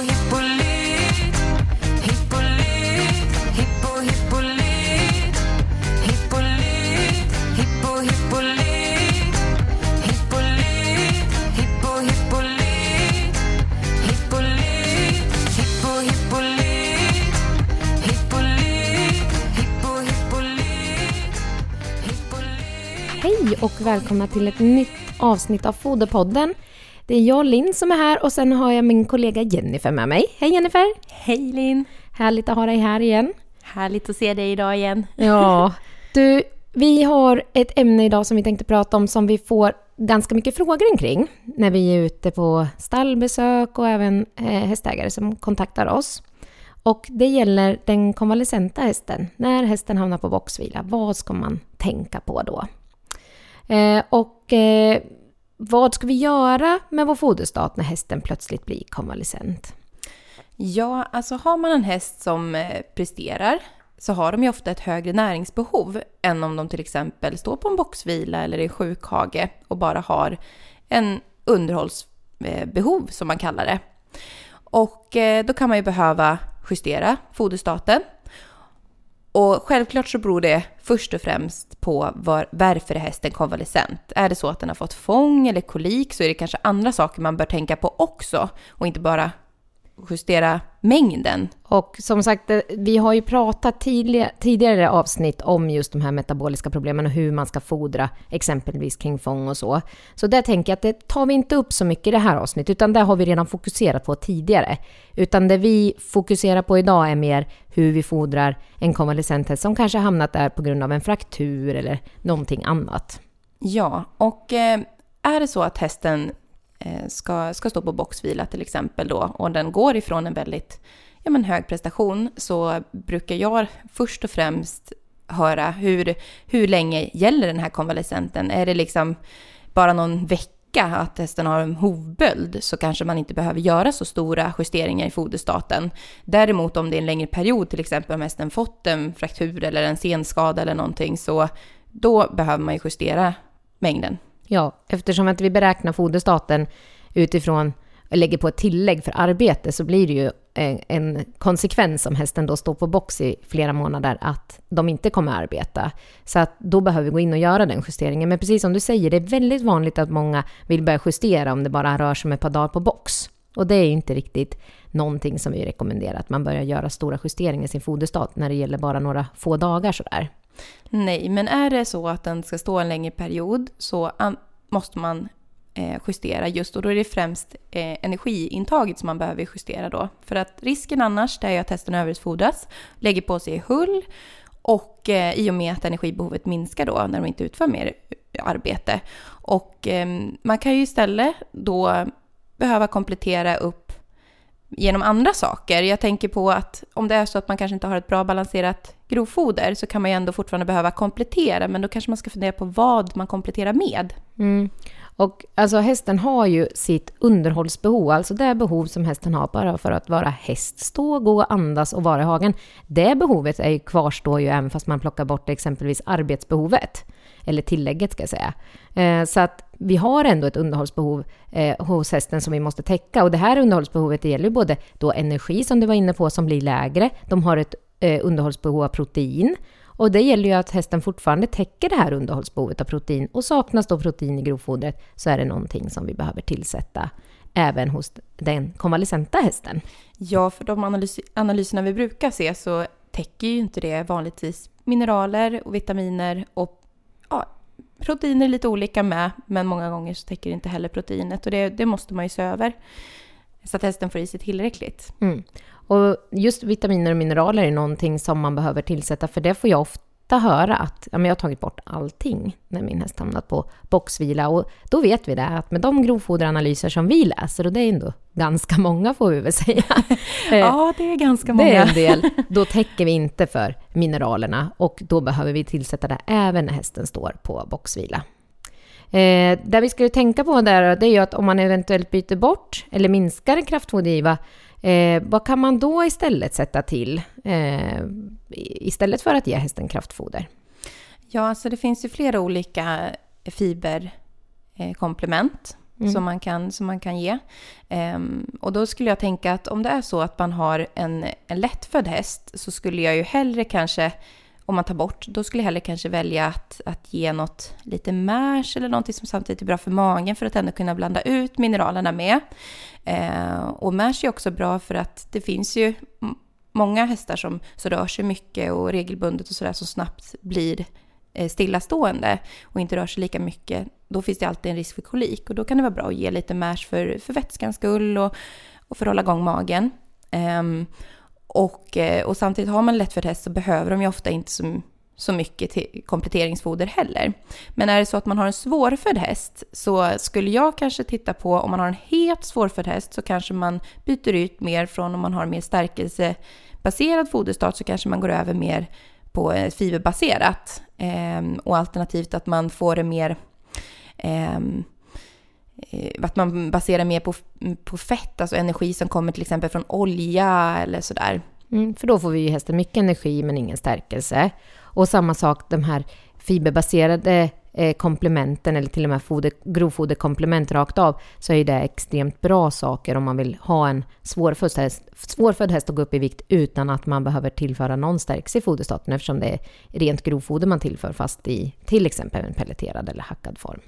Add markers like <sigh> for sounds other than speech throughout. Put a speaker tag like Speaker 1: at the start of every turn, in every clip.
Speaker 1: hippolyt Hippolyt, hippo hippolyt Hippolyt, hippo hippolyt Hippolyt, hippo hippolyt Hippolyt, hippo hippolyt Hippolyt, hippo hippolyt Hippolyt
Speaker 2: Hej och välkomna till ett nytt avsnitt av Foderpodden. Det är jag, Linn, som är här och sen har jag min kollega Jennifer med mig. Hej Jennifer!
Speaker 3: Hej Linn!
Speaker 2: Härligt att ha dig här igen.
Speaker 3: Härligt att se dig idag igen. <laughs>
Speaker 2: Ja, du, vi har ett ämne idag som vi tänkte prata om som vi får ganska mycket frågor kring när vi är ute på stallbesök och även eh, hästägare som kontaktar oss. Och det gäller den konvalescenta hästen. När hästen hamnar på boxvila, vad ska man tänka på då? Eh, och eh, vad ska vi göra med vår foderstat när hästen plötsligt blir konvalescent?
Speaker 3: Ja, alltså har man en häst som eh, presterar så har de ju ofta ett högre näringsbehov än om de till exempel står på en boxvila eller i sjukhage och bara har en underhållsbehov som man kallar det. Och eh, då kan man ju behöva justera foderstaten. Och självklart så beror det först och främst på var, varför är hästen konvalescent. Är det så att den har fått fång eller kolik så är det kanske andra saker man bör tänka på också och inte bara justera mängden.
Speaker 2: Och som sagt, eh, vi har ju pratat tidigare, tidigare avsnitt om just de här metaboliska problemen och hur man ska fodra, exempelvis kring fång och så. Så där tänker jag att det tar vi inte upp så mycket i det här avsnittet, utan det har vi redan fokuserat på tidigare. Utan det vi fokuserar på idag är mer hur vi fodrar en konvalescent häst som kanske hamnat där på grund av en fraktur eller någonting annat.
Speaker 3: Ja, och eh, är det så att hästen Eh, ska, ska stå på boxvila till exempel då och den går ifrån en väldigt ja, men hög prestation så brukar jag först och främst höra hur, hur länge gäller den här konvalescenten? Är det liksom bara någon vecka att hästen har en hovböld så kanske man inte behöver göra så stora justeringar i foderstaten. Däremot om det är en längre period, till exempel om hästen fått en fraktur eller en senskada eller någonting, så då behöver man ju justera mängden.
Speaker 2: Ja, eftersom att vi beräknar foderstaten utifrån och lägger på ett tillägg för arbete så blir det ju en, en konsekvens om hästen då står på box i flera månader att de inte kommer arbeta. Så att då behöver vi gå in och göra den justeringen. Men precis som du säger, det är väldigt vanligt att många vill börja justera om det bara rör sig om ett par dagar på box. Och det är inte riktigt någonting som vi rekommenderar, att man börjar göra stora justeringar i sin foderstat när det gäller bara några få dagar sådär.
Speaker 3: Nej, men är det så att den ska stå en längre period så måste man eh, justera just och då är det främst eh, energiintaget som man behöver justera då. För att risken annars det är ju att hästen överutfodras, lägger på sig hull och eh, i och med att energibehovet minskar då när de inte utför mer arbete. Och ehm, man kan ju istället då behöva komplettera upp genom andra saker. Jag tänker på att om det är så att man kanske inte har ett bra balanserat grovfoder så kan man ju ändå fortfarande behöva komplettera, men då kanske man ska fundera på vad man kompletterar med.
Speaker 2: Mm. Och alltså hästen har ju sitt underhållsbehov, alltså det behov som hästen har bara för att vara häst, stå, gå, andas och vara i hagen. Det behovet är ju, kvarstår ju även fast man plockar bort exempelvis arbetsbehovet, eller tillägget ska jag säga. Eh, så att vi har ändå ett underhållsbehov eh, hos hästen som vi måste täcka. Och det här underhållsbehovet det gäller ju både då energi som du var inne på som blir lägre, de har ett eh, underhållsbehov av protein och det gäller ju att hästen fortfarande täcker det här underhållsbehovet av protein och saknas då protein i grovfodret så är det någonting som vi behöver tillsätta även hos den konvalescenta hästen.
Speaker 3: Ja, för de analys analyserna vi brukar se så täcker ju inte det vanligtvis mineraler och vitaminer och ja, proteiner är lite olika med, men många gånger så täcker inte heller proteinet och det, det måste man ju se över så att hästen får i sig tillräckligt.
Speaker 2: Mm. Och just vitaminer och mineraler är någonting som man behöver tillsätta, för det får jag ofta höra att ja, men jag har tagit bort allting när min häst hamnat på boxvila. Och då vet vi det, att med de grovfoderanalyser som vi läser, och det är ändå ganska många får vi väl säga. <laughs>
Speaker 3: ja, det är ganska många.
Speaker 2: Det är en del. <laughs> Då täcker vi inte för mineralerna och då behöver vi tillsätta det även när hästen står på boxvila. Eh, det vi ska tänka på där det är ju att om man eventuellt byter bort eller minskar en kraftfodergiva, eh, vad kan man då istället sätta till eh, istället för att ge hästen kraftfoder?
Speaker 3: Ja, alltså det finns ju flera olika fiberkomplement.
Speaker 2: Mm.
Speaker 3: som, man kan, som man kan ge. Um, och då skulle jag tänka att om det är så att man har en, en lättfödd häst så skulle jag ju hellre kanske, om man tar bort, då skulle jag hellre kanske välja att, att ge något lite mash eller någonting som samtidigt är bra för magen för att ändå kunna blanda ut mineralerna med. Uh, och mash är också bra för att det finns ju många hästar som, som rör sig mycket och regelbundet och sådär som snabbt blir eh, Eh, stillastående och inte rör sig lika mycket. Då finns det alltid en risk för kolik och då kan det vara bra att ge lite mash för, för vätskans skull och, och för att hålla igång magen. Um, och, eh, och samtidigt har man lättfödd häst så behöver de ju ofta inte så, så mycket till kompletteringsfoder heller. Men är det så att man har en svårfödd häst så skulle jag kanske titta på om man har en helt svårfödd häst så kanske man byter ut mer från om man har mer stärkelsebaserad foderstart så kanske man går över mer på fiberbaserat. Ehm, och alternativt att man får det mer ehm, eh, att man baserar mer på, på fett, alltså energi som kommer till exempel från olja eller sådär.
Speaker 2: Mm, för då får vi ju hästen mycket energi men ingen stärkelse. Och samma sak, de här fiberbaserade eh, komplementen eller till och med foder, grovfoderkomplement rakt av så är ju det extremt bra saker om man vill ha en svårfödd häst, svårfödd häst att gå upp i vikt utan att man behöver tillföra någon stärkelse i foderstaten eftersom det är rent grovfoder man tillför fast i till exempel en pelleterad eller hackad form.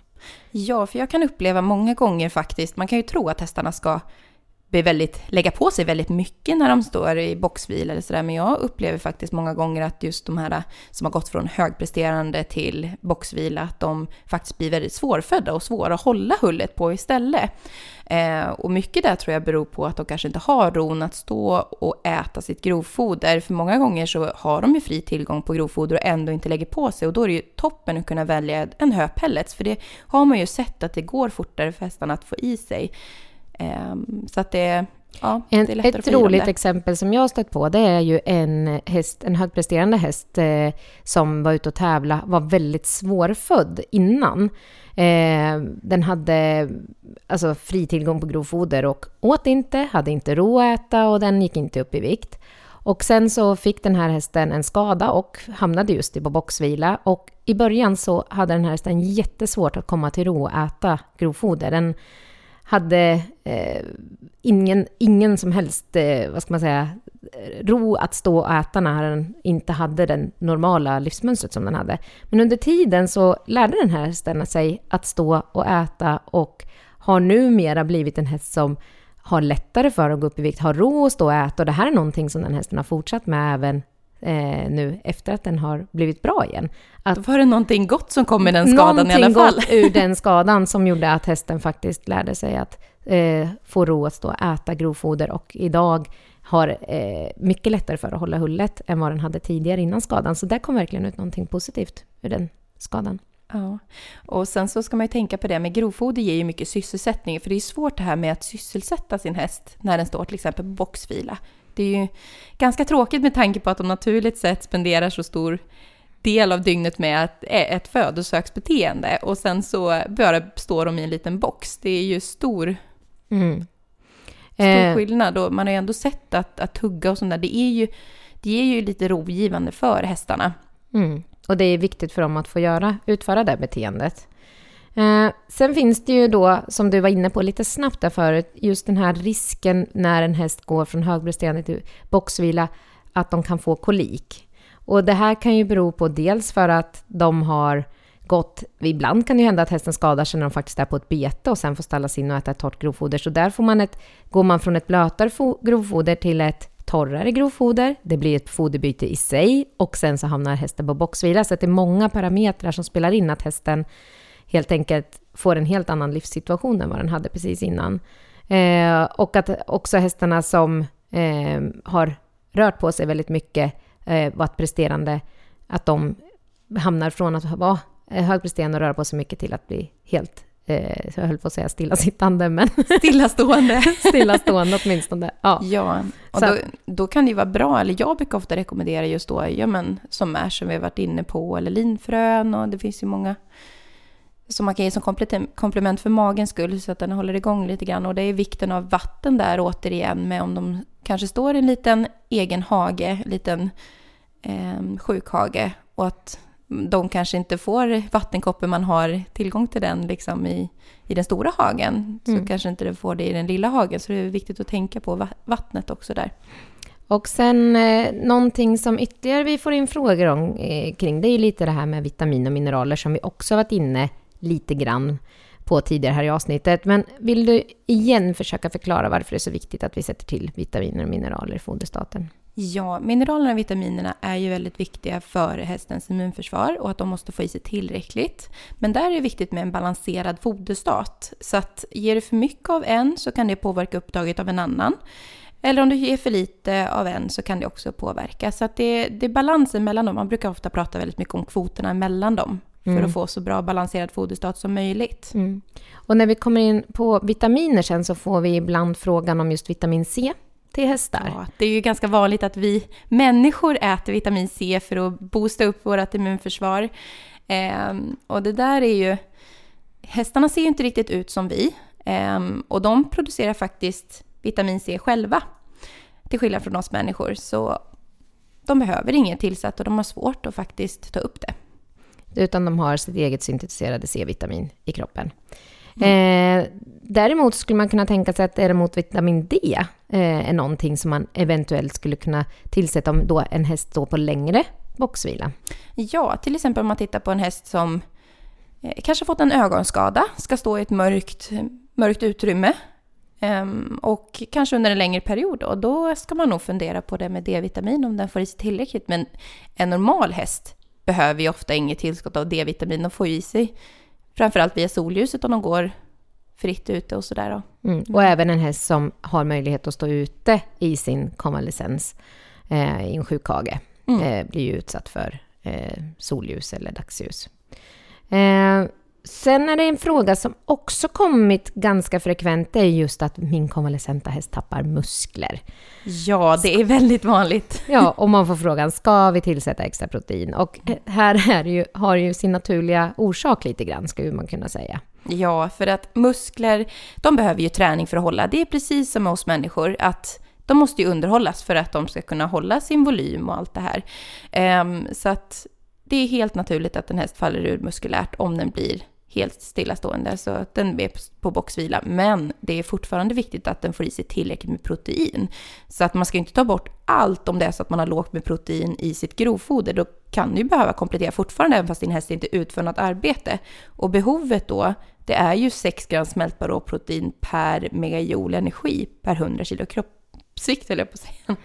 Speaker 3: Ja, för jag kan uppleva många gånger faktiskt, man kan ju tro att hästarna ska blir väldigt, lägga på sig väldigt mycket när de står i boxvila eller sådär, men jag upplever faktiskt många gånger att just de här som har gått från högpresterande till boxvila, att de faktiskt blir väldigt svårfödda och svåra att hålla hullet på istället. Eh, och mycket där tror jag beror på att de kanske inte har ron att stå och äta sitt grovfoder, för många gånger så har de ju fri tillgång på grovfoder och ändå inte lägger på sig, och då är det ju toppen att kunna välja en höpellets, för det har man ju sett att det går fortare för hästarna att få i sig. Ehm, så att det, ja,
Speaker 2: En,
Speaker 3: det är lättare
Speaker 2: ett
Speaker 3: att
Speaker 2: roligt exempel som jag har stött på det är ju en, häst, en högpresterande häst eh, som var ute och tävla var väldigt svårfödd innan. Eh, den hade alltså, fri tillgång på grovfoder och åt inte, hade inte ro att äta och den gick inte upp i vikt. Och sen så fick den här hästen en skada och hamnade just i boxvila. Och i början så hade den här hästen jättesvårt att komma till ro och äta grovfoder. Den hade eh, ingen, ingen som helst, eh, vad ska man säga, ro att stå och äta när den inte hade det normala livsmönstret som den hade. Men under tiden så lärde den här hästen sig att stå och äta och har numera blivit en häst som har lättare för att gå upp i vikt, har ro att stå och äta och det här är någonting som den hästen har fortsatt med även eh, nu efter att den har blivit bra igen. Att
Speaker 3: Då var det någonting gott som kom med den skadan i alla
Speaker 2: Någonting
Speaker 3: fall.
Speaker 2: gott ur den skadan som gjorde att hästen faktiskt lärde sig att eh, få ro att stå och äta grovfoder och idag har eh, mycket lättare för att hålla hullet än vad den hade tidigare innan skadan. Så där kom verkligen ut någonting positivt ur den skadan.
Speaker 3: Ja, och sen så ska man ju tänka på det med grovfoder ger ju mycket sysselsättning, för det är svårt det här med att sysselsätta sin häst när den står till exempel på boxvila. Det är ju ganska tråkigt med tanke på att de naturligt sett spenderar så stor del av dygnet med ett, ett födosöksbeteende och sen så bara står de i en liten box. Det är ju stor,
Speaker 2: Mm.
Speaker 3: stor
Speaker 2: Eh,
Speaker 3: skillnad och man har ju ändå sett att, att tugga och sånt där, det är ju, det är ju lite rogivande för hästarna.
Speaker 2: Mm. Och det är viktigt för dem att få göra, utföra det beteendet. Eh, sen finns det ju då, som du var inne på lite snabbt där förut, just den här risken när en häst går från högpresterande till boxvila, att de kan få kolik. Och det här kan ju bero på dels för att de har gått, ibland kan det ju hända att hästen skadar sig när de faktiskt är på ett bete och sen får ställas in och äta ett torrt grovfoder. Så där får man ett, går man från ett blötare grovfoder till ett torrare grovfoder. Det blir ett foderbyte i sig och sen så hamnar hästen på boxvila. Så det är många parametrar som spelar in att hästen helt enkelt får en helt annan livssituation än vad den hade precis innan. Eh, och att också hästarna som eh, har rört på sig väldigt mycket, eh, varit presterande, att de hamnar från att vara eh, högpresterande och röra på sig mycket till att bli helt, eh, jag höll på att säga stillasittande, men <laughs>
Speaker 3: Stillastående. <laughs>
Speaker 2: stillastående åtminstone. Ja.
Speaker 3: Ja, och då, då kan det ju vara bra, eller jag brukar ofta rekommendera just då, ja men som är som vi har varit inne på, eller linfrön och det finns ju många som man kan ge som komplement- komplement för magens skull så att den håller igång lite grann. Och det är vikten av vatten där återigen med om de kanske står i en liten egen hage, liten eh, sjukhage och att de kanske inte får vattenkoppor man har tillgång till den liksom i, i den stora hagen. Så
Speaker 2: Mm.
Speaker 3: kanske inte de får det i den lilla hagen. Så det är viktigt att tänka på va- vattnet också där.
Speaker 2: Och sen eh, någonting som ytterligare vi får in frågor om, eh, kring, det är ju lite det här med vitamin och mineraler som vi också varit inne lite grann på tidigare här i avsnittet. Men vill du igen försöka förklara varför det är så viktigt att vi sätter till vitaminer och mineraler i foderstaten?
Speaker 3: Ja, mineralerna och vitaminerna är ju väldigt viktiga för hästens immunförsvar och att de måste få i sig tillräckligt. Men där är det viktigt med en balanserad foderstat. Så att ger du för mycket av en så kan det påverka upptaget av en annan. Eller om du ger för lite av en så kan det också påverka. Så att det, det är balansen mellan dem. Man brukar ofta prata väldigt mycket om kvoterna mellan dem. För
Speaker 2: Mm.
Speaker 3: att få så bra balanserad foderstat som möjligt.
Speaker 2: Mm. Och när vi kommer in på vitaminer sen så får vi ibland frågan om just vitamin C till hästar.
Speaker 3: Ja, det är ju ganska vanligt att vi människor äter vitamin C för att boosta upp vårt immunförsvar. Ehm, och det där är ju... Hästarna ser ju inte riktigt ut som vi. Ehm, och de producerar faktiskt vitamin C själva. Till skillnad från oss människor. Så de behöver inget tillsatt och de har svårt att faktiskt ta upp det.
Speaker 2: Utan de har sitt eget syntetiserade C-vitamin i kroppen. Eh, däremot skulle man kunna tänka sig att däremot vitamin D eh, är någonting som man eventuellt skulle kunna tillsätta om då en häst står på längre boxvila.
Speaker 3: Ja, till exempel om man tittar på en häst som eh, kanske fått en ögonskada, ska stå i ett mörkt, mörkt utrymme ehm, och kanske under en längre period. Då, då ska man nog fundera på det med D-vitamin om den får i sig tillräckligt. Men en normal häst behöver ju ofta inget tillskott av D-vitamin. De får ju i sig framförallt via solljuset om de går fritt ute och sådär.
Speaker 2: Mm. Och även en häst som har möjlighet att stå ute i sin konvalescens eh, i en sjukhage
Speaker 3: Mm.
Speaker 2: eh, blir ju utsatt för eh, solljus eller dagsljus. Sen är det en fråga som också kommit ganska frekvent, det är just att min konvalescenta häst tappar muskler.
Speaker 3: Ja, det är väldigt vanligt.
Speaker 2: Ja, och man får frågan, ska vi tillsätta extra protein? Och här är ju, har ju sin naturliga orsak lite grann, skulle man kunna säga.
Speaker 3: Ja, för att muskler, de behöver ju träning för att hålla. Det är precis som med oss människor, att de måste ju underhållas för att de ska kunna hålla sin volym och allt det här. Ehm, så att det är helt naturligt att en häst faller ur muskulärt om den blir helt stillastående, så att den är på boxvila. Men det är fortfarande viktigt att den får i sig tillräckligt med protein. Så att man ska inte ta bort allt om det är så att man har lågt med protein i sitt grovfoder. Då kan du behöva komplettera fortfarande, även fast din häst inte utför något arbete. Och behovet då, det är ju 6 gram smältbar råprotein per megajoule energi per 100 kilo kroppsvikt, höll jag på att säga.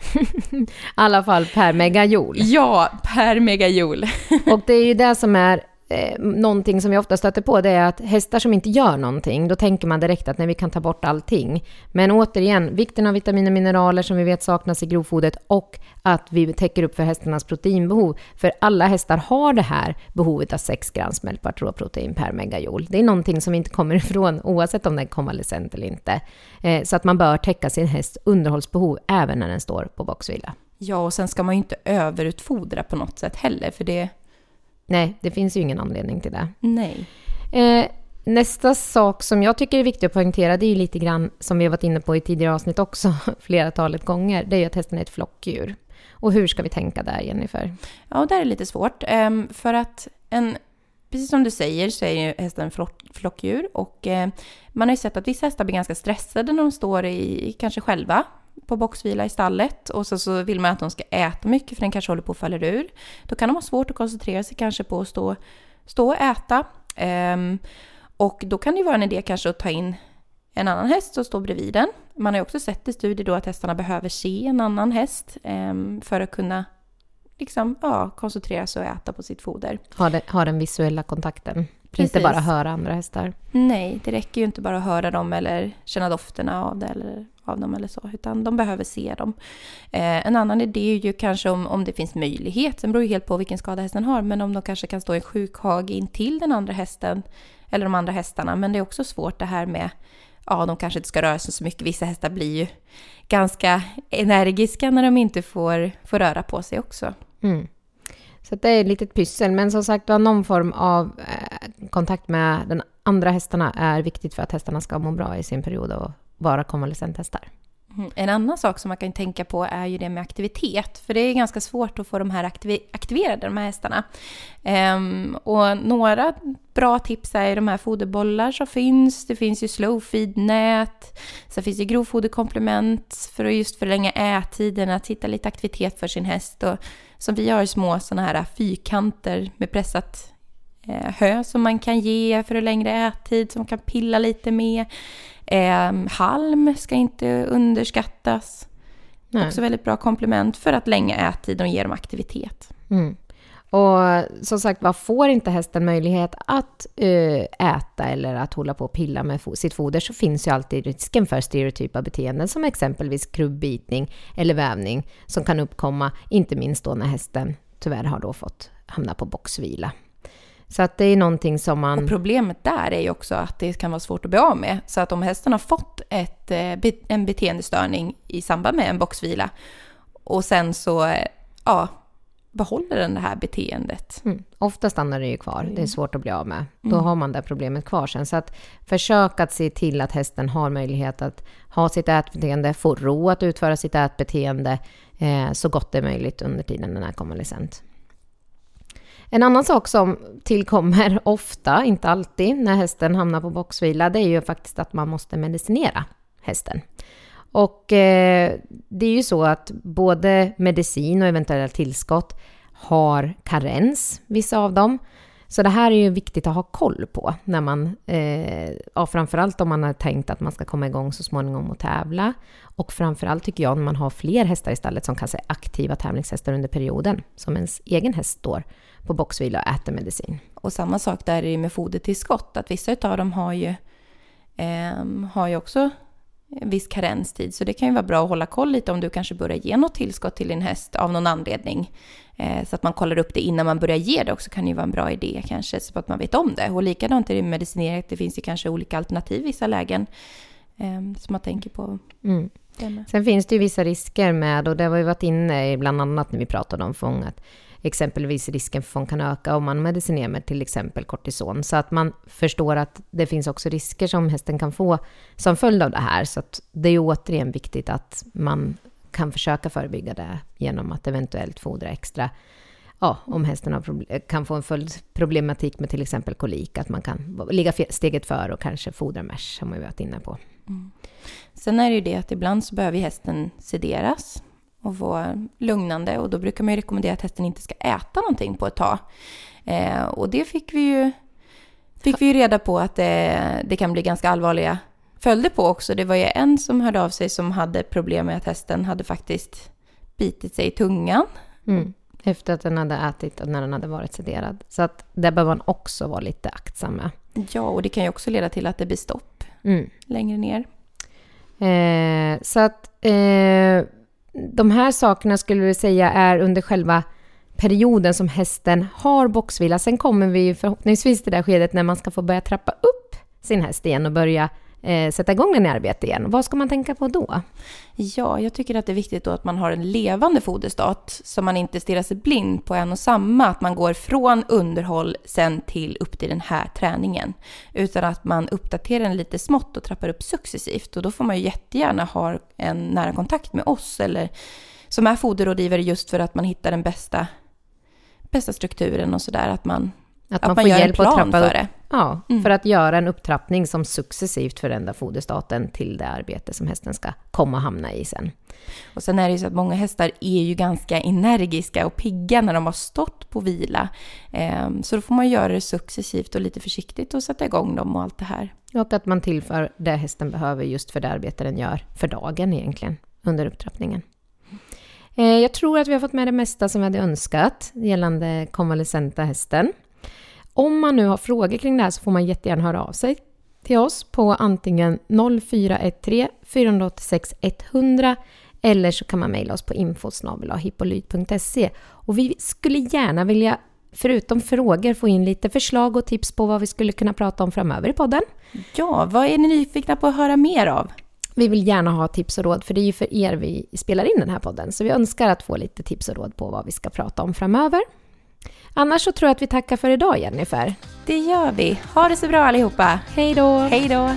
Speaker 3: <laughs>
Speaker 2: I alla fall per megajoule.
Speaker 3: Ja, per megajoule.
Speaker 2: Och det är ju det som är eh, någonting som jag ofta stöter på, det är att hästar som inte gör någonting, då tänker man direkt att nej, vi kan ta bort allting. Men återigen, vikten av vitaminer och mineraler som vi vet saknas i grovfodret och att vi täcker upp för hästarnas proteinbehov. För alla hästar har det här behovet av 6 gram smältbart råprotein per megajoule. Det är någonting som vi inte kommer <laughs> ifrån oavsett om den är konvalescent eller inte. Eh, så att man bör täcka sin hästs underhållsbehov även när den står på boxvila.
Speaker 3: Ja, och sen ska man ju inte överutfodra på något sätt heller, för det...
Speaker 2: Nej, det finns ju ingen anledning till det.
Speaker 3: Nej.
Speaker 2: Eh, nästa sak som jag tycker är viktig att poängtera, det är ju lite grann som vi har varit inne på i tidigare avsnitt också, <laughs> flera talet gånger, det är ju att hästen är ett flockdjur. Och hur ska vi tänka där, Jennifer?
Speaker 3: Ja, och där är det lite svårt. Ehm, för att en, precis som du säger så är ju hästen en flock, flockdjur. Och eh, man har ju sett att vissa hästar blir ganska stressade när de står i, kanske själva på boxvila i stallet. Och så, så vill man att de ska äta mycket för den kanske håller på att falla ur. Då kan de ha svårt att koncentrera sig kanske på att stå, stå och äta. Ehm, och då kan det ju vara en idé kanske att ta in en annan häst som står bredvid den. Man har ju också sett i studier då att hästarna behöver se en annan häst ehm, för att kunna liksom, ja, koncentrera sig och äta på sitt foder.
Speaker 2: Ha den, ha den visuella kontakten.
Speaker 3: Precis.
Speaker 2: Inte bara höra andra hästar.
Speaker 3: Nej, det räcker ju inte bara att höra dem eller känna dofterna av, det eller, av dem eller så, utan de behöver se dem. Eh, en annan idé är ju kanske om, om det finns möjlighet, sen beror ju helt på vilken skada hästen har, men om de kanske kan stå i en sjukhage in till den andra hästen eller de andra hästarna. Men det är också svårt det här med, ja, de kanske inte ska röra sig så mycket. Vissa hästar blir ju ganska energiska när de inte får, får röra på sig också.
Speaker 2: Mm. Så det är ett litet pyssel, men som sagt var, någon form av eh, kontakt med den andra hästarna är viktigt för att hästarna ska må bra i sin period och vara konvalescenthästar.
Speaker 3: Mm. En annan sak som man kan tänka på är ju det med aktivitet. För det är ganska svårt att få de här aktiverade, de här hästarna. Ehm, och några bra tips är de här foderbollar som finns. Det finns ju slow feed-nät. Sen finns det grovfoderkomplement för att just förlänga ättiden, att hitta lite aktivitet för sin häst. Och som vi har små sådana här fyrkanter med pressat hö som man kan ge för att längre ättid, som kan pilla lite med. Eh, halm ska inte underskattas.
Speaker 2: Nej.
Speaker 3: Också väldigt bra komplement för att länga ättiden och ge dem aktivitet.
Speaker 2: Mm. Och som sagt vad får inte hästen möjlighet att eh, äta eller att hålla på och pilla med sitt foder så finns ju alltid risken för stereotypa beteenden som exempelvis krubbitning eller vävning som kan uppkomma, inte minst då när hästen tyvärr har då fått hamna på boxvila. Så att det är någonting som man...
Speaker 3: Och problemet där är ju också att det kan vara svårt att bli av med. Så att om hästen har fått ett, eh, en beteendestörning i samband med en boxvila och sen så eh, ja, behåller den det här beteendet.
Speaker 2: Mm. Ofta stannar det ju kvar. Det är svårt att bli av med. Då
Speaker 3: Mm.
Speaker 2: har man det problemet kvar sen. Så att försök att se till att hästen har möjlighet att ha sitt ätbeteende, få ro att utföra sitt ätbeteende eh, så gott det är möjligt under tiden den är konvalescent. En annan sak som tillkommer <laughs> ofta, inte alltid, när hästen hamnar på boxvila, det är ju faktiskt att man måste medicinera hästen. Och eh, det är ju så att både medicin och eventuella tillskott har karens, vissa av dem. Så det här är ju viktigt att ha koll på när man, eh, ja, framförallt om man har tänkt att man ska komma igång så småningom och tävla. Och framförallt tycker jag när man har fler hästar i stallet som kanske är aktiva tävlingshästar under perioden, som ens egen häst står på boxvila och äter medicin.
Speaker 3: Och samma sak där är det med fodertillskott, att vissa av dem har ju, ehm, har ju också en viss karenstid. Så det kan ju vara bra att hålla koll lite om du kanske börjar ge något tillskott till din häst av någon anledning. Eh, så att man kollar upp det innan man börjar ge det också kan ju vara en bra idé kanske, så att man vet om det. Och likadant är det med medicinering, det finns ju kanske olika alternativ i vissa lägen. Eh, som man tänker på.
Speaker 2: Mm. Sen finns det ju vissa risker med, och det har vi varit inne i bland annat när vi pratade om fång, att exempelvis risken för kan öka om man medicinerar med till exempel kortison. Så att man förstår att det finns också risker som hästen kan få som följd av det här. Så att det är ju återigen viktigt att man kan försöka förebygga det genom att eventuellt fodra extra. Ja, om hästen har kan få en följdproblematik med till exempel kolik, att man kan ligga steget före och kanske fodra mesh, som vi varit inne på. Mm.
Speaker 3: Sen är det ju det att ibland så behöver ju hästen sederas och vara lugnande och då brukar man ju rekommendera att hästen inte ska äta någonting på ett tag. Eh, och det fick vi ju, fick vi ju reda på att det, det kan bli ganska allvarliga följder på också. Det var ju en som hörde av sig som hade problem med att hästen hade faktiskt bitit sig i tungan.
Speaker 2: Mm. Efter att den hade ätit och när den hade varit sederad. Så att där behöver man också vara lite aktsam med.
Speaker 3: Ja, och det kan ju också leda till att det blir stopp
Speaker 2: Mm.
Speaker 3: längre ner.
Speaker 2: Eh, så att eh, de här sakerna skulle vi säga är under själva perioden som hästen har boxvila. Sen kommer vi förhoppningsvis till det där skedet när man ska få börja trappa upp sin häst igen och börja eh, sätta igång den i arbete igen. Vad ska man tänka på då?
Speaker 3: Ja, jag tycker att det är viktigt då att man har en levande foderstat så man inte stirrar sig blind på en och samma, att man går från underhåll sen till upp till den här träningen. Utan att man uppdaterar den lite smått och trappar upp successivt. Och då får man ju jättegärna ha en nära kontakt med oss eller som är foderrådgivare just för att man hittar den bästa, bästa strukturen och sådär. Att man,
Speaker 2: att,
Speaker 3: att
Speaker 2: man
Speaker 3: man
Speaker 2: får
Speaker 3: gör en
Speaker 2: hjälp att
Speaker 3: plan
Speaker 2: trappa
Speaker 3: för det.
Speaker 2: Ja,
Speaker 3: Mm.
Speaker 2: för att göra en upptrappning som successivt förändrar foderstaten till det arbete som hästen ska komma och hamna i sen.
Speaker 3: Och sen är det ju så att många hästar är ju ganska energiska och pigga när de har stått på vila. Ehm, Så då får man göra det successivt och lite försiktigt och sätta igång dem och allt det här.
Speaker 2: Och att man tillför det hästen behöver just för det arbete den gör för dagen egentligen, under upptrappningen. Eh, Jag tror att vi har fått med det mesta som vi hade önskat gällande konvalescenta hästen. Om man nu har frågor kring det här så får man jättegärna höra av sig till oss på antingen 0413 486 100 eller så kan man mejla oss på infosnabelahippolyt.se. Och vi skulle gärna vilja, förutom frågor, få in lite förslag och tips på vad vi skulle kunna prata om framöver i podden.
Speaker 3: Ja, vad är ni nyfikna på att höra mer av?
Speaker 2: Vi vill gärna ha tips och råd, för det är ju för er vi spelar in den här podden. Så vi önskar att få lite tips och råd på vad vi ska prata om framöver. Annars så tror jag att vi tackar för idag, Jennifer.
Speaker 3: Det gör vi. Ha det så bra allihopa.
Speaker 2: Hej då!
Speaker 3: Hej då!